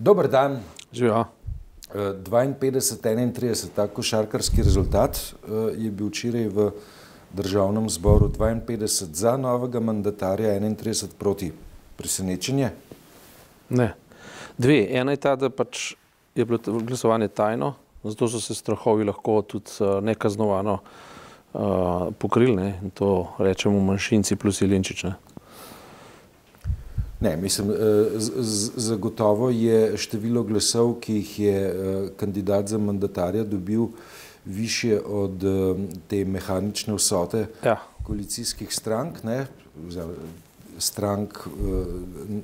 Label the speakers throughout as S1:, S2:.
S1: Dober dan.
S2: Živijo.
S1: 52-31, ta košarkarski rezultat eh, je bil včeraj v državnem zboru 52 za novega mandatarja, 31 proti. Presenečenje?
S2: Ne. Dve. Ena je ta, da pač je bilo glasovanje tajno, zato so se strahovi lahko tudi uh, nekaznovano uh, pokrili ne? in to rečemo manjšinci plus Ilinčič. Ne?
S1: Ne, mislim, eh, zagotovo je število glasov, ki jih je kandidat za mandatarja dobil, više od te mehanične vsote
S2: ja.
S1: koalicijskih strank. Ne? strank uh,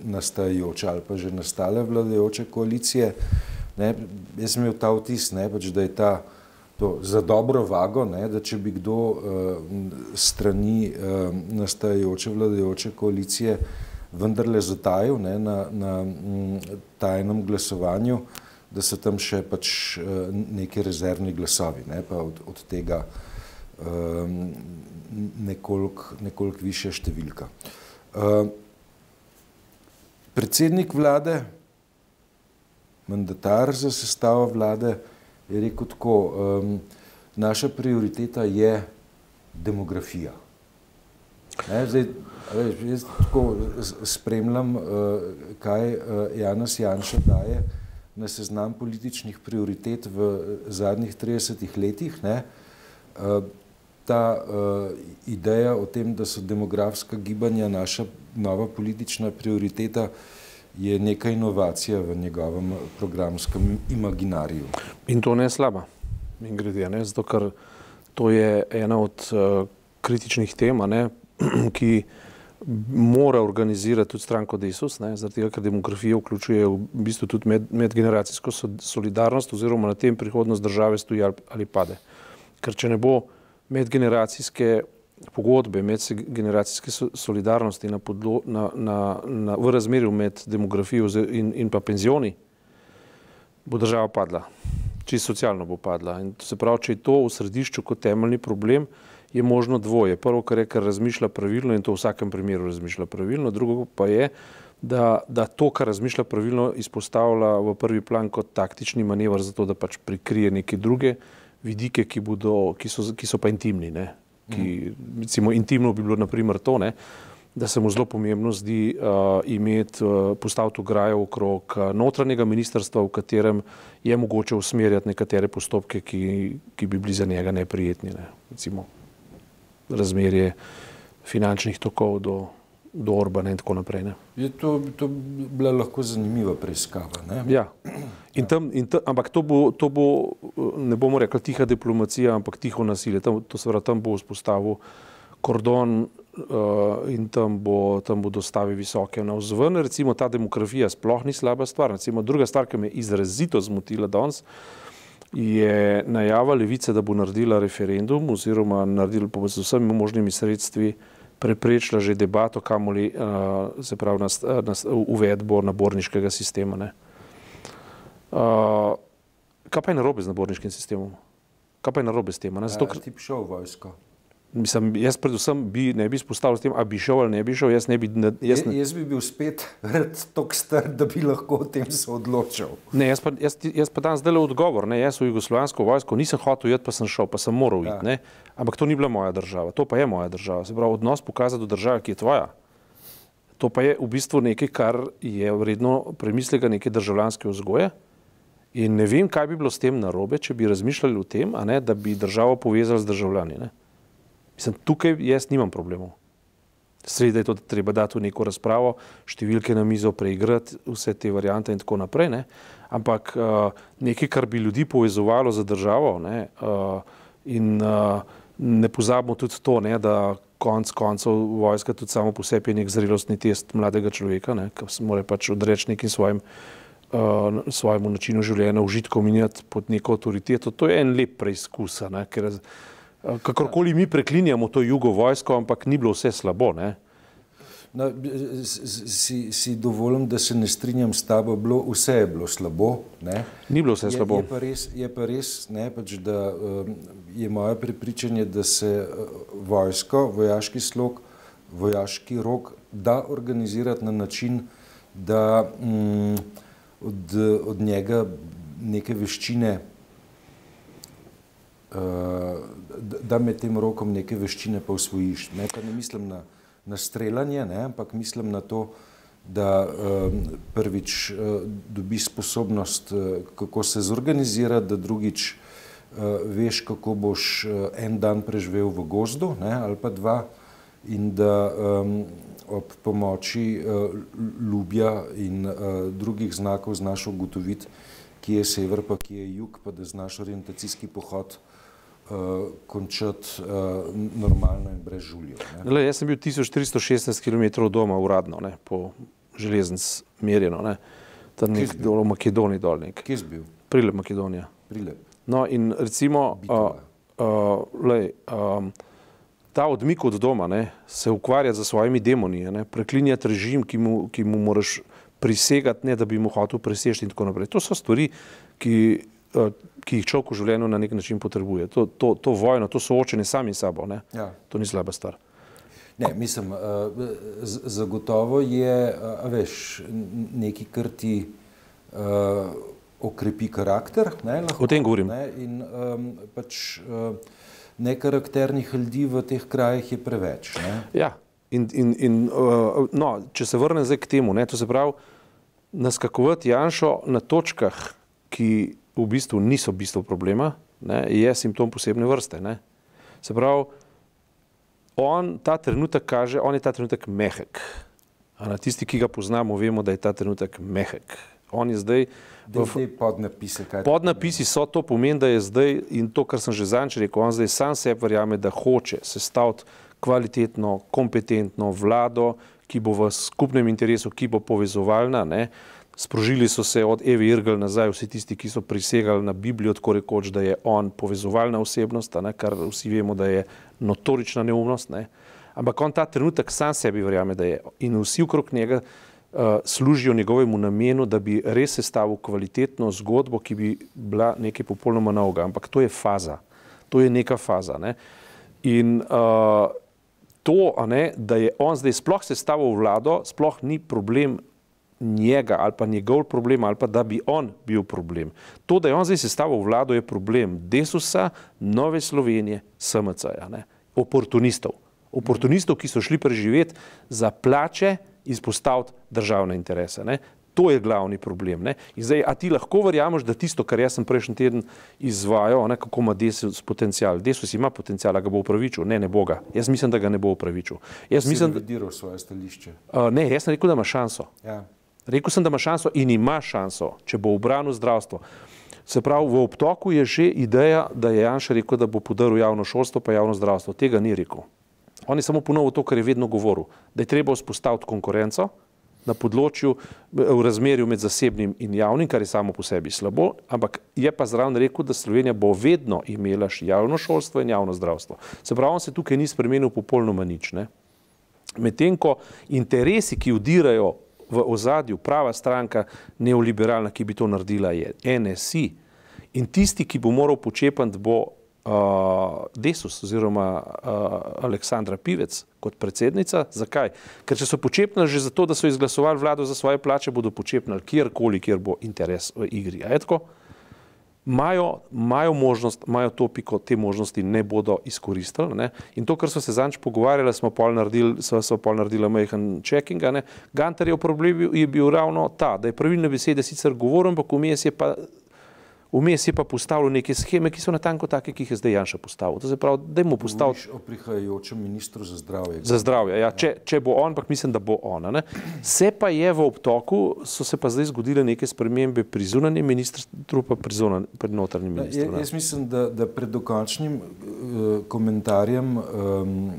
S1: nastajajoče ali pa že nastale vladajoče koalicije. Ne, jaz sem imel ta vtis, ne, pač, da je ta to za dobro vago, ne, da če bi kdo uh, strani uh, nastajajoče vladajoče koalicije vendarle zatajil ne, na, na m, tajnem glasovanju, da so tam še pač uh, neki rezervni glasovi, ne, pa od, od tega um, nekoliko nekolik više številka. Uh, Eh, predsednik vlade, mandatar za sestavo vlade, je rekel tako, um, naša prioriteta je demografija. Ne, zdaj, veš, jaz tako spremljam, uh, kaj uh, Janas Janša daje na seznam političnih prioritet v zadnjih 30 letih. Ne, ta ideja o tem, da so demografska gibanja naša nova politična prioriteta, je neka inovacija v njegovem programskem imaginariju.
S2: In to ne slaba, in grede, ne, zato ker to je ena od uh, kritičnih tem, ne, ki mora organizirati tudi stranko Desus, ne, zaradi tega, ker demografija vključuje v bistvu tudi med, medgeneracijsko solidarnost oziroma na tem prihodnost države stoji ali, ali pade. Ker če ne bo medgeneracijske pogodbe, medgeneracijske solidarnosti na podlo, na, na, na, v razmerju med demografijo in, in pa penzioni, bo država padla. Čisto socialno bo padla. In to se pravi, če je to v središču kot temeljni problem, je možno dvoje. Prvo, kar je, kar razmišlja pravilno in to v vsakem primeru razmišlja pravilno, drugo pa je, da, da to, kar razmišlja pravilno, izpostavlja v prvi plan kot taktični manever, zato da pač prikrije neke druge vidike, ki, bodo, ki, so, ki so pa intimni. Ne? Ki, recimo, intimno bi bilo naprimer to, ne? da se mu zelo pomembno zdi uh, imeti uh, postaviti ograjo okrog uh, notranjega ministrstva, v katerem je mogoče usmerjati nekatere postopke, ki, ki bi bili za njega neprijetni. Ne? Recimo razmerje finančnih tokov do do Orbana in tako naprej. Ne.
S1: Je to, to bila lahko zanimiva preiskava. Ne?
S2: Ja. In tam, in tam, ampak to bo, to bo, ne bomo rekli tiha diplomacija, ampak tiho nasilje. Tam, to se pravi, tam bo vzpostavil kordon uh, in tam bo, tam bo dostavi visoke na vzven. Recimo ta demografija sploh ni slaba stvar. Recimo druga stvar, ki me je izrazito zmotila danes, je najava levice, da bo naredila referendum oziroma naredila po vsemi možnimi sredstvi preprečila že debato, kamoli uh, se pravi na, na uvedbo naborniškega sistema. Uh, kaj pa je narobe z naborniškim sistemom? Kaj pa je narobe s tem?
S1: Zato, ker ti bi šel v vojsko.
S2: Mislim, jaz predvsem bi, ne bi izpostavil s tem, ali bi šel ali ne bi šel. Jaz, ne bi, ne,
S1: jaz, ne... jaz bi bil spet tako star, da bi lahko o tem se odločil.
S2: Ne, jaz, pa, jaz, jaz pa danes le odgovor. Ne, jaz v jugoslovansko vojsko nisem hotel iti, pa sem šel, pa sem moral iti. Ja. Ampak to ni bila moja država, to pa je moja država. Se pravi, odnos pokazati do države, ki je tvoja. To pa je v bistvu nekaj, kar je vredno premislega neke državljanske vzgoje. In ne vem, kaj bi bilo s tem narobe, če bi razmišljali o tem, ne, da bi državo povezali z državljani. Ne. Mislim, tukaj jaz nimam problemov. Sredi je to, da treba dati v neko razpravo, številke na mizo preigrati, vse te variante in tako naprej. Ne? Ampak uh, nekaj, kar bi ljudi povezovalo za državo ne? Uh, in uh, ne pozabimo tudi to, ne? da konc koncev vojska tudi samo po sebi je nek zrelostni test mladega človeka, ki se mora pač odreči nekim svojim, uh, svojemu načinu življenja, užitkom in jati pod neko avtoriteto. To je en lep preizkus, ker kakorkoli mi preklinjamo to jugo vojsko, ampak ni bilo vse slabo. Ne?
S1: No, si, si dovolim, da se ne strinjam s tabo, bilo, vse je bilo slabo. Ne?
S2: Ni bilo vse slabo.
S1: Je, je pa res, je pa res ne, pač, da um, je moje prepričanje, da se uh, vojsko, vojaški slog, vojaški rok da organizirati na način, da um, od, od njega neke veščine, da med tem rokom neke veščine pa usvojiš. Ne, pa ne mislim na, na streljanje, ne, ampak mislim na to, da prvič dobi sposobnost, kako se zorganizira, da drugič veš, kako boš en dan preživel v gozdu ne, ali pa dva in da um, ob pomoči uh, ljubja in uh, drugih znakov znaš ugotoviti, kje je sever, pa kje je jug, pa da znaš orientacijski pohod uh, končati uh, normalno in brez žuljev.
S2: Gle, jaz sem bil 1316 km doma uradno, ne, po železnic merjeno, ne, tam nek dol v Makedoniji dol nek.
S1: Kje si bil?
S2: Prilep Makedonija.
S1: Prilep.
S2: No in recimo, uh, uh, lej, um, ta odmik od doma, ne, se ukvarjati z svojimi demoni, ne, preklinjati režim, ki mu, ki mu moraš prisegati, ne da bi mu hotel presežiti in tako naprej. To so stvari, ki, uh, ki jih človek v življenju na nek način potrebuje. To, to, to vojno, to soočenje sami sabo, ne,
S1: Ja.
S2: to ni slaba stvar.
S1: Ne, mislim, z- zagotovo je, a veš, nekaj, kar ti uh, okrepi karakter. Ne, lahko,
S2: O tem govorim.
S1: Ne, in um, pač uh, nekarakternih ljudi v teh krajih je preveč. Ne.
S2: Ja, in, in, in uh, no, če se vrnem zdaj k temu, ne, to se pravi, naskakovati Janšo na točkah, ki v bistvu niso bistvo problema, ne, je simptom posebne vrste. Ne. Se pravi, on ta trenutek kaže, on je ta trenutek mehek. A na tisti, ki ga poznamo, vemo, da je ta trenutek mehek. On je zdaj
S1: Te, te podnapise, kaj
S2: Podnapisi so to pomeni, da je zdaj in to, kar sem že zanč rekel, on zdaj sam sebi verjame, da hoče sestaviti kvalitetno, kompetentno vlado, ki bo v skupnem interesu, ki bo povezovalna. Ne. Sprožili so se od Evi Irgl nazaj vsi tisti, ki so prisegali na Biblijo, tako rekoč, da je on povezovalna osebnost, ne, kar vsi vemo, da je notorična neumnost. Ne. Ampak on ta trenutek sam sebi verjame, da je in vsi okrog njega uh, služijo njegovemu namenu, da bi res sestavil kvalitetno zgodbo, ki bi bila nekaj popolnoma novega. Ampak to je faza, to je neka faza. Ne? In uh, to, ne, da je on zdaj sploh sestavil vlado, sploh ni problem njega ali pa njegov problem ali pa da bi on bil problem. To, da je on zdaj sestavil vlado, je problem Desusa, Nove Slovenije, SMC-ja, oportunistov. Oportunistov, ki so šli preživeti za plače, izpostaviti državne interese. Ne. To je glavni problem. Ne. In zdaj, a ti lahko verjameš, da tisto, kar jaz sem prejšnji teden izvajal, ne, kako ima Desus potencial. Desus ima potencial, ga bo upravičil. Ne, ne bo ga. Jaz mislim, da ga ne bo upravičil. Jaz
S1: si
S2: mislim, da,
S1: revidiral svoje stališče.
S2: uh, ne, jaz sem rekel, da ima šanso.
S1: Ja.
S2: Rekel sem, da ima šanso in ima šanso, če bo obranil zdravstvo. Se pravi, v obtoku je že ideja, da je Janša rekel, da bo podaril javno šolstvo, pa javno zdravstvo. Tega ni rekel. On je samo ponovil to, kar je vedno govoril, da je treba vzpostaviti konkurenco na področju v razmerju med zasebnim in javnim, kar je samo po sebi slabo, ampak je pa zraven rekel, da Slovenija bo vedno imela javno šolstvo in javno zdravstvo. Se pravi, on se tukaj ni spremenil popolnoma nič. Ne? Medtem ko interesi, ki udirajo v ozadju, prava stranka, neoliberalna, ki bi to naredila, je NSI. In tisti, ki bo moral počepati, bo uh, Desus oziroma uh, Aleksandra Pivec kot predsednica. Zakaj? Ker če so počepnili že zato, da so izglasovali vlado za svoje plače, bodo počepnili kjerkoli, kjer bo interes v igri. A je tako? Imajo, imajo možnost, imajo to piko, te možnosti ne bodo izkoristili. Ne? In to, kar so se zanč pogovarjali, smo pol naredili, so, so pol naredili majhen checking. Ne? Gantarjev problem je bil ravno ta, da je pravilne besede sicer govoril, ampak vmes je pa Vmes je pa postavil neke scheme, ki so natanko take, ki jih je zdaj Janša postavil. To se pravi, da je mu postavil
S1: Govoriš o prihajajočem ministru za zdravje.
S2: za zdravje. Ja, če, če bo on, ampak mislim, da bo ona. Ne. Se pa je v obtoku, so se pa zdaj zgodile neke spremembe pri zunanjem ministrstvu, pa pri, zunan, pri notranjem
S1: Ja,
S2: ministrstvu.
S1: jaz mislim, da, da pred dokončnim uh, komentarjem um,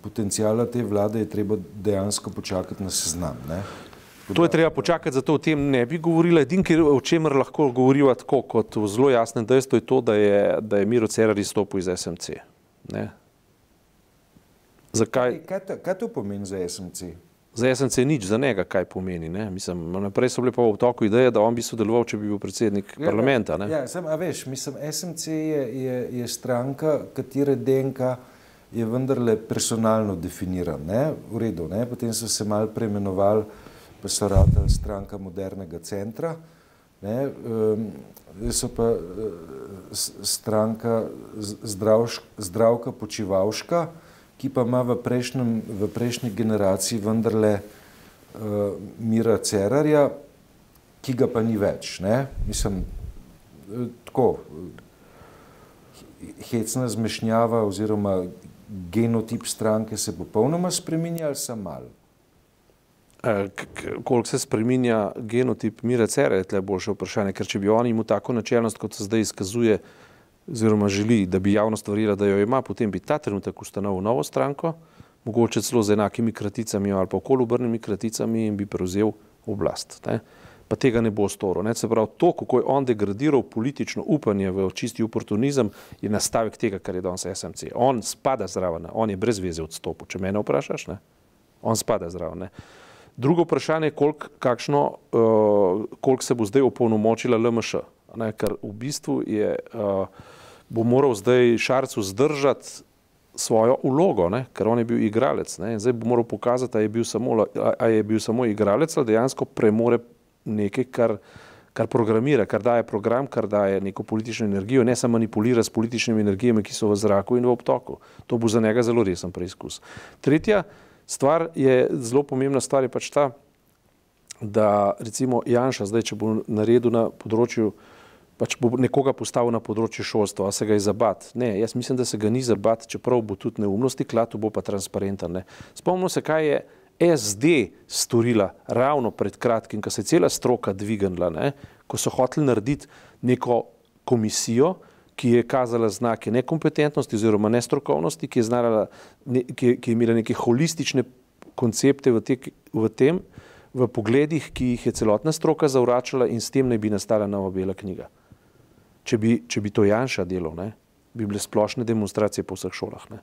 S1: potencijala te vlade je treba dejansko počakati na seznam. Ne?
S2: To je treba počakati, zato o tem ne bi govorila. Edin, kjer, o čemer lahko govoriva tako kot v zelo jasnem dejstvu, je to, da je, da je Miro Cerar izstopil iz SMC. Ne. Zakaj?
S1: Kaj, to, kaj to pomeni za SMC?
S2: Za SMC nič, za njega kaj pomeni. Ne? Mislim, naprej so bile pa v obtoku ideje, da on bi sodeloval, če bi bil predsednik
S1: Ja,
S2: parlamenta. Ne?
S1: Ja, sem, a veš, mislim, SMC je, je, je stranka, katere DNK je vendarle personalno definiran. Ne? V redu, ne? potem so se mal preimenovali pa so radili stranka modernega centra. Ne, so pa stranka zdravš, zdravka počivalška, ki pa ima v, prejšnjem, v prejšnji generaciji vendarle uh, Mira Cerarja, ki ga pa ni več. Ne? Mislim, tako, hecna zmešnjava oziroma genotip stranke se popolnoma spreminja ali sem mal?
S2: E, koliko se spreminja genotip Mira Cera, je tle boljše vprašanje, ker če bi on imel tako načelnost, kot se zdaj izkazuje, oziroma želi, da bi javnost verjela, da jo ima, potem bi ta trenutek ustanovil novo stranko, mogoče celo z enakimi kraticami ali pa okoli obrnimi kraticami in bi prevzel oblast. Ne? pa tega ne bo storil. Se pravi, to, kako je on degradiral politično upanje v čisti oportunizem, je nastavek tega, kar je danes SMC. On spada zraven, on je brez veze odstopil. Če mene vprašaš, ne? on spada zraven. Ne? Drugo vprašanje je, koliko, uh, koliko se bo zdaj opolnomočila LMŠ. Ne? Ker v bistvu je, uh, bo moral zdaj Šarcu zdržati svojo ulogo, ne? ker on je bil igralec. Ne? Zdaj bo moral pokazati, a je bil samo, a, a je bil samo igralec ali dejansko premore nekaj, kar, kar programira, kar daje program, kar daje neko politično energijo, ne samo manipulira s političnimi energijami, ki so v zraku in v obtoku. To bo za njega zelo resen preizkus. Tretja stvar je, zelo pomembna stvar je pač ta, da recimo Janša zdaj, če bo naredil na področju, pač bo nekoga postavil na področju šolstva, a se ga je zabat. Ne, jaz mislim, da se ga ni zabat, čeprav bo tudi neumnosti, klatu bo pa transparenten. Spomnimo se, kaj je SD storila ravno pred kratkim, ko se je cela stroka dvignila, ne, ko so hoteli narediti neko komisijo, ki je kazala znake nekompetentnosti oziroma nestrokovnosti, ki je, znala, ne, ki, ki je imela neke holistične koncepte v, te, v tem, v pogledih, ki jih je celotna stroka zavračala in s tem naj bi nastala nova bela knjiga. Če bi, če bi to Janša delal, ne, bi bile splošne demonstracije po vseh šolah. Ne.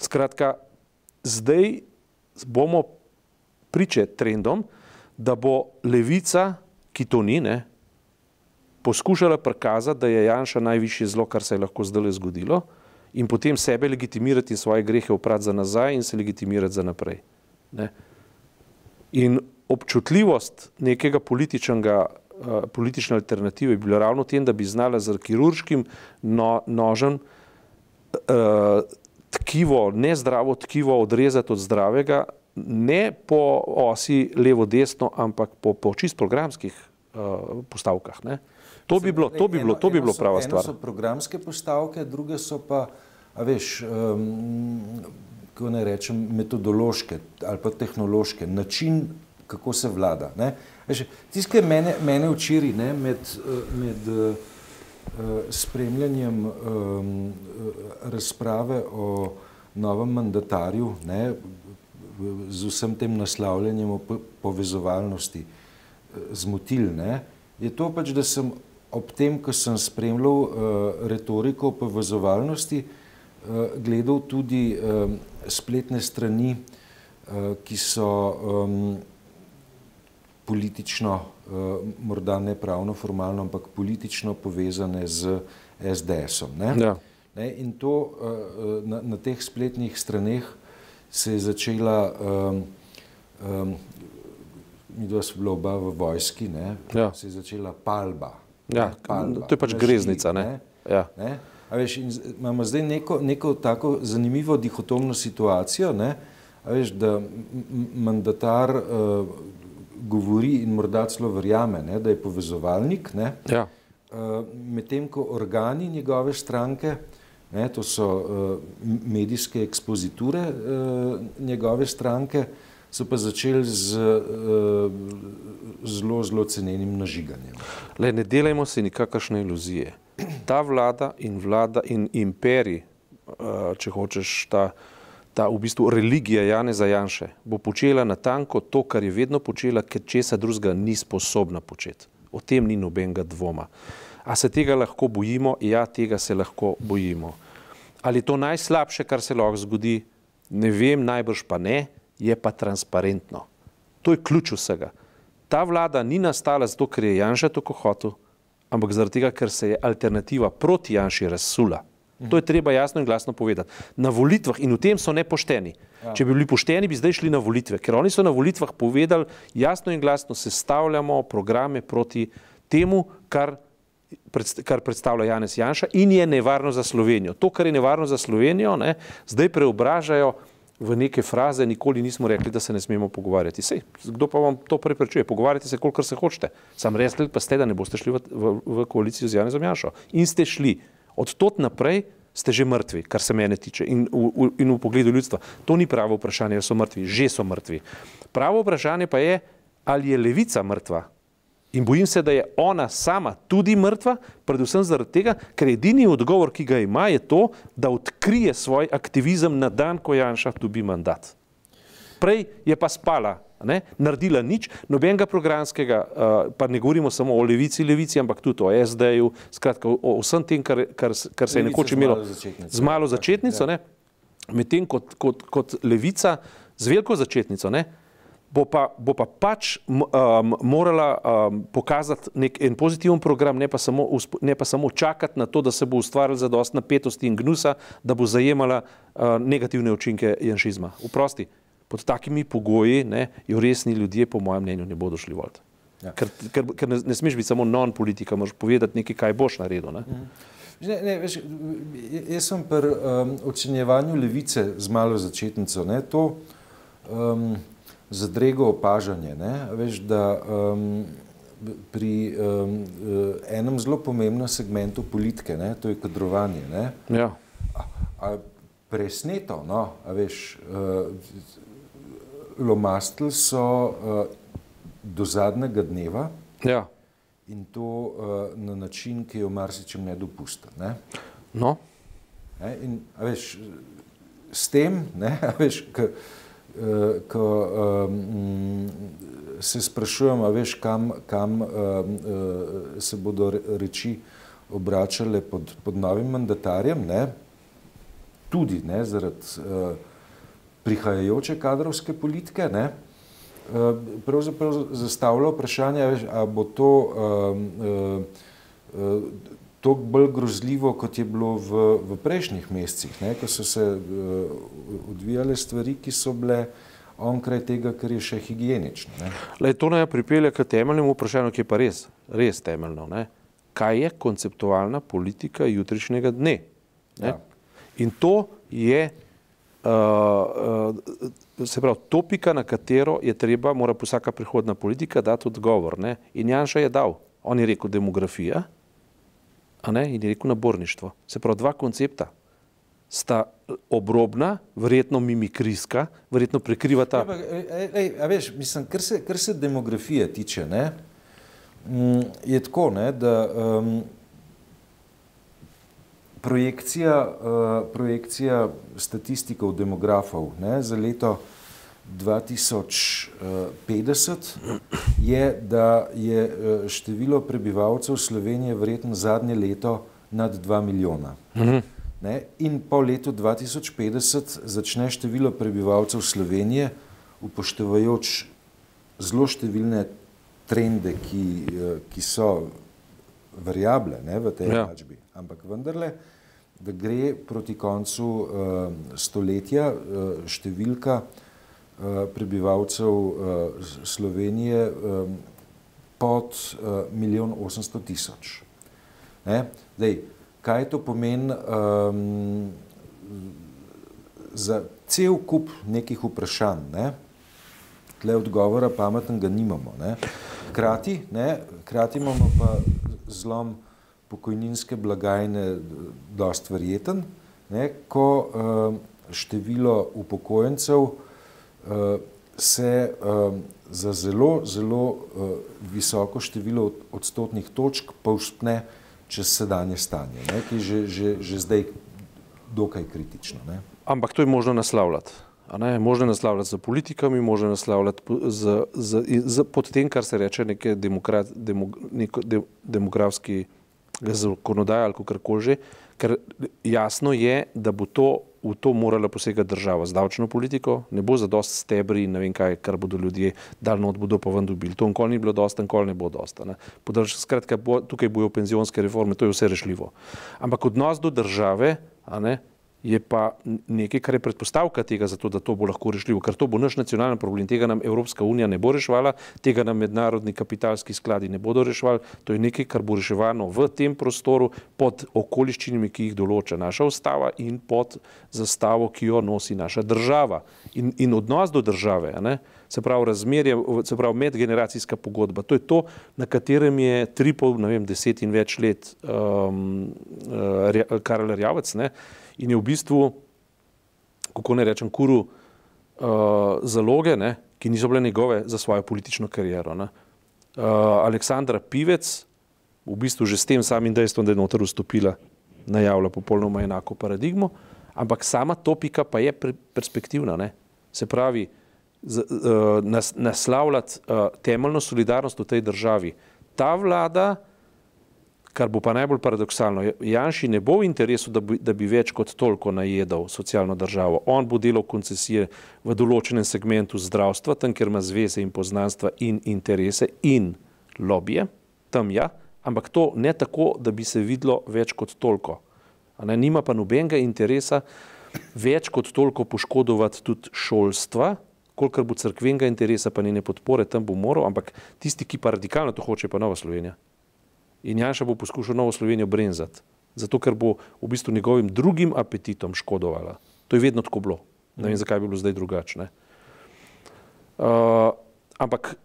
S2: Skratka, zdaj bomo priče trendom, da bo levica, ki to ni, ne, poskušala prikazati, da je Janša najvišje zlo, kar se je lahko zdaj zgodilo, in potem sebe legitimirati in svoje grehe oprati za nazaj in se legitimirati za naprej. Ne. In občutljivost nekega političnega, uh, politične alternative je bila ravno tem, da bi znala z kirurškim no, nožem uh, tkivo, nezdravo tkivo odrezati od zdravega, ne po osi levo-desno, ampak po, po čist programskih uh, postavkah. Ne. To bi bilo, to bi bilo, to bi bilo prava stvar.
S1: Eno so programske postavke, druge so pa, a veš, um, kako ne rečem, metodološke ali pa tehnološke, način, kako se vlada. Tisto, kar je mene, mene včeraj med, med uh, spremljanjem um, razprave o novem mandatarju, ne, z vsem tem naslavljanjem o povezovalnosti zmotil, ne, je to pač, da sem ob tem, ko sem spremljal uh, retoriko povezovalnosti, uh, gledal tudi um, spletne strani, uh, ki so um, politično, uh, morda ne pravno, formalno, ampak politično povezane z SDS-om. Ne? Ja. Ne, in to uh, na, na teh spletnih straneh se je začela, um, um, mi dva smo bila oba v vojski, ne, ja. se je začela palba.
S2: Ja, palba. To je pač greznica. Ne? Ne? Ja.
S1: Ne? A veš, imamo zdaj neko, neko tako zanimivo dihotomno situacijo, ne? A veš, da mandatar uh, govori in morda celo verjame, ne, da je povezovalnik,
S2: ja.
S1: uh, medtem ko organi njegove stranke uh, Ne, to so uh, medijske ekspoziture uh, njegove stranke, so pa začeli z uh, zelo, zelo cenenim nažiganjem.
S2: Le, ne delajmo se nikakršne iluzije. Ta vlada in vlada in imperij, uh, če hočeš, ta, ta v bistvu religija Jane Zajanše, bo počela na tanko to, kar je vedno počela, ker česa drugega ni sposobna početi. O tem ni nobenega dvoma. A se tega lahko bojimo? Ja, tega se lahko bojimo. Ali je to najslabše, kar se lahko zgodi? Ne vem, najbrž pa ne, je pa transparentno. To je ključ vsega. Ta vlada ni nastala zato, ker je Janša tako hotel, ampak zaradi tega, ker se je alternativa proti Janši razsula. To je treba jasno in glasno povedati. Na volitvah in v tem so nepošteni. Ja. Če bi bili pošteni, bi zdaj šli na volitve, ker oni so na volitvah povedali jasno in glasno, sestavljamo programe proti temu, kar, kar predstavlja Janez Janša in je nevarno za Slovenijo. To, kar je nevarno za Slovenijo, ne, zdaj preobražajo v neke fraze, nikoli nismo rekli, da se ne smemo pogovarjati. Sej, kdo pa vam to preprečuje? Pogovarjate se, kolikor se hočete. Sam rekli pa ste, da ne boste šli v, v, v koalicijo z Janezom Janšo. In ste šli. Od tot naprej ste že mrtvi, kar se mene tiče in v, v, in v pogledu ljudstva. To ni pravo vprašanje, da so mrtvi, že so mrtvi. Pravo vprašanje pa je, ali je levica mrtva. In bojim se, da je ona sama tudi mrtva, predvsem zaradi tega, ker edini odgovor, ki ga ima, je to, da odkrije svoj aktivizem na dan, ko Janša dobi mandat. Prej je pa spala, ne? naredila nič, nobenega programskega, uh, pa ne govorimo samo o levici, levici, ampak tudi o SD-ju, skratka o, o vsem tem, kar, kar, kar se je nekoč imelo z malo začetnico, ja. medtem kot, kot, kot levica z veliko začetnico. Ne? Bo pa, bo pa pač um, morala um, pokazati nek en pozitiven program, ne pa, samo, ne pa samo čakati na to, da se bo ustvarjala zadost napetosti in gnusa, da bo zajemala uh, negativne učinke janšizma. Vprosti, pod takimi pogoji ne, jo resni ljudje, po mojem mnenju, ne bodo šli voliti. Ja. Ker, ker, ker ne, ne smeš biti samo non-politika, moraš povedati nekaj, kaj boš naredil. Ne? Mhm.
S1: Ne, ne, veš, jaz sem pri um, ocenjevanju levice z malo začetnico. Ne, to, um, zadrego opažanje. Ne? Veš, da um, pri um, enem zelo pomembnem segmentu politike, ne? to je kadrovanje. Ne?
S2: Ja.
S1: A, a presneto, no? a veš, uh, lomastili so uh, do zadnjega dneva
S2: ja.
S1: in to uh, na način, ki je v marsičem nedopusten. Ne?
S2: No.
S1: Ne? In, a veš, s tem, ne, a veš, k, Eh, ko um, se sprašujem, veš, kam, kam um, se bodo reči obračale pod, pod novim mandatarjem, ne? tudi ne, zaradi uh, prihajajoče kadrovske politike. Ne? Uh, pravzaprav zastavlja vprašanje, veš, a bo to um, uh, toliko bolj grozljivo, kot je bilo v, v prejšnjih mesecih, ne, ko so se uh, odvijale stvari, ki so bile onkraj tega, kar je še higienično.
S2: Le, to naj pripelje k temeljnemu vprašanju, ki je pa res, res temeljno. Ne. Kaj je konceptualna politika jutrišnjega dne? Ja. In to je uh, uh, se pravi, topika, na katero je treba, mora vsaka prihodna politika dati odgovor. Ne. In Janša je dal, on je rekel demografija, ne, in je rekel naborništvo. Se pravi, dva koncepta sta obrobna, verjetno mimikrijska, verjetno prekrivata. Ja,
S1: ej, ej, a veš, mislim, kar se, kar se demografije tiče, ne, mm, je tako, ne, da um, projekcija, uh, projekcija statistikov demografov ne, za leto 2050 je, da je eh, število prebivalcev Slovenije verjetno zadnje leto nad 2 milijona. Ne? In po letu 2050 začne število prebivalcev Slovenije, upoštevajoč zelo številne trende, ki, eh, ki so variable ne, v tej enačbi, ja. ampak vendarle, da gre proti koncu uh, stoletja uh, številka uh, prebivalcev eh, Slovenije eh, pod milijon osemsto tisoč. Zdaj, kaj to pomeni um, za cel kup nekih vprašanj? Ne? Tle odgovora pametnega nimamo. Ne? Krati, ne? Krati imamo pa zlom pokojninske blagajne dost verjeten, ne? ko uh, število upokojencev uh, Eh, se um, za zelo, zelo uh, visoko število odstotnih točk povzpne čez sedanje stanje, ne, ki je že, že, že zdaj dokaj kritično. Ne.
S2: Ampak to je možno naslavljati. Ne, možno naslavljati z politikami, možno naslavljati z, z, z, pod tem, kar se reče neke demokrat, demo, neko, de, demografski zakonodaj ali kako koli že, ker jasno je, da bo to v to morala posegati država z davčno politiko, ne bo za dost stebri in ne vem kaj, kar bodo ljudje daljno od bodo pa ven dobili. To nikoli ni bilo dosta, nikoli ne bo dosta. Skratka, bo, tukaj bojo penzionske reforme, to je vse rešljivo. Ampak odnos do države je pa nekaj, kar je predpostavka tega, zato, da to bo lahko rešljivo, ker to bo naš nacionalni problem. Tega nam Evropska unija ne bo reševala, tega nam mednarodni kapitalski skladi ne bodo reševali. To je nekaj, kar bo reševano v tem prostoru pod okoliščinami, ki jih določa naša ustava in pod zastavo, ki jo nosi naša država. In, in odnos do države, se pravi razmerje, se pravi medgeneracijska pogodba, to je to, na katerem je tri pol, ne vem, deset in več let um, uh, Karel Rjavec, ne, in je v bistvu, kako ne rečem, kuru uh, zaloge, ne, ki niso bile njegove za svojo politično kariero. Uh, Aleksandra Pivec, v bistvu že s tem samim dejstvom, da je noter vstopila, najavlja popolnoma enako paradigmo, ampak sama topika pa je perspektivna. Ne. Se pravi, z, uh, nas, naslavljati uh, temeljno solidarnost v tej državi. Ta vlada, kar bo pa najbolj paradoksalno. Janši ne bo v interesu, da bi, da bi več kot toliko najedal socialno državo. On bo delal koncesije v določenem segmentu zdravstva, tam, kjer ima zveze in poznanstva in interese in lobije, tam ja, ampak to ne tako, da bi se videlo več kot toliko. Ne, nima pa nobenega interesa več kot toliko poškodovati tudi šolstva, kolikor bo crkvenega interesa, pa njene podpore, tam bo moral, ampak tisti, ki pa radikalno to hoče, pa Nova Slovenija. In Janša bo poskušal Novo Slovenijo brenzati, zato ker bo v bistvu njegovim drugim apetitom škodovala. To je vedno tako bilo. Ne vem, zakaj bi bilo zdaj drugače. Uh, ampak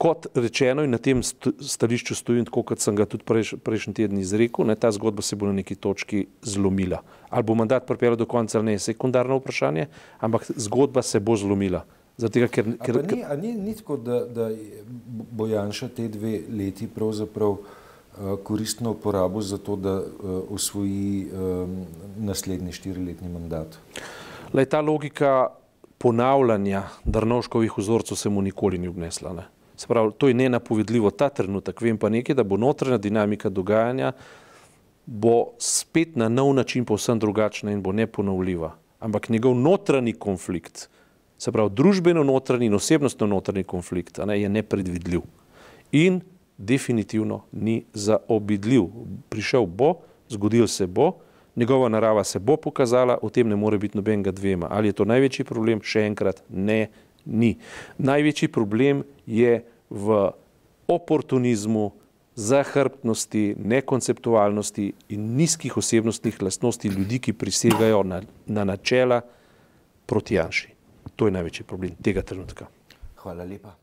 S2: kot rečeno in na tem stališču stojim, tako kot sem ga tudi prejš, prejšnji teden izrekel, ne, ta zgodba se bo na neki točki zlomila. Ali bo mandat pripeljal do konca ali ne, je sekundarno vprašanje, ampak zgodba se bo zlomila. Tega, ker, ker,
S1: ni, ni, ni tako, da, da bo Janša te dve leti pravzaprav Eh, koristno uporabo za to, da usvoji eh, naslednji štiriletni mandat?
S2: Lej, ta logika ponavljanja Drnovškovih vzorcev se mu nikoli ni obnesla. Ne? Pravi, to je nenapovedljivo ta trenutek. Vem pa nekaj, da bo notranja dinamika dogajanja bo spet na nov način povsem drugačna in bo neponovljiva. Ampak njegov notranji konflikt, se pravi družbeno notranji in osebnostno notranji konflikt, ne, je nepredvidljiv. In definitivno ni zaobidljiv. Prišel bo, zgodil se bo, njegova narava se bo pokazala, o tem ne more biti nobenega dvema. Ali je to največji problem? Še enkrat, ne, ni. Največji problem je v oportunizmu, zahrbtnosti, nekonceptualnosti in nizkih osebnostnih lastnosti ljudi, ki prisegajo na, na načela proti Janši. To je največji problem tega trenutka.
S1: Hvala lepa.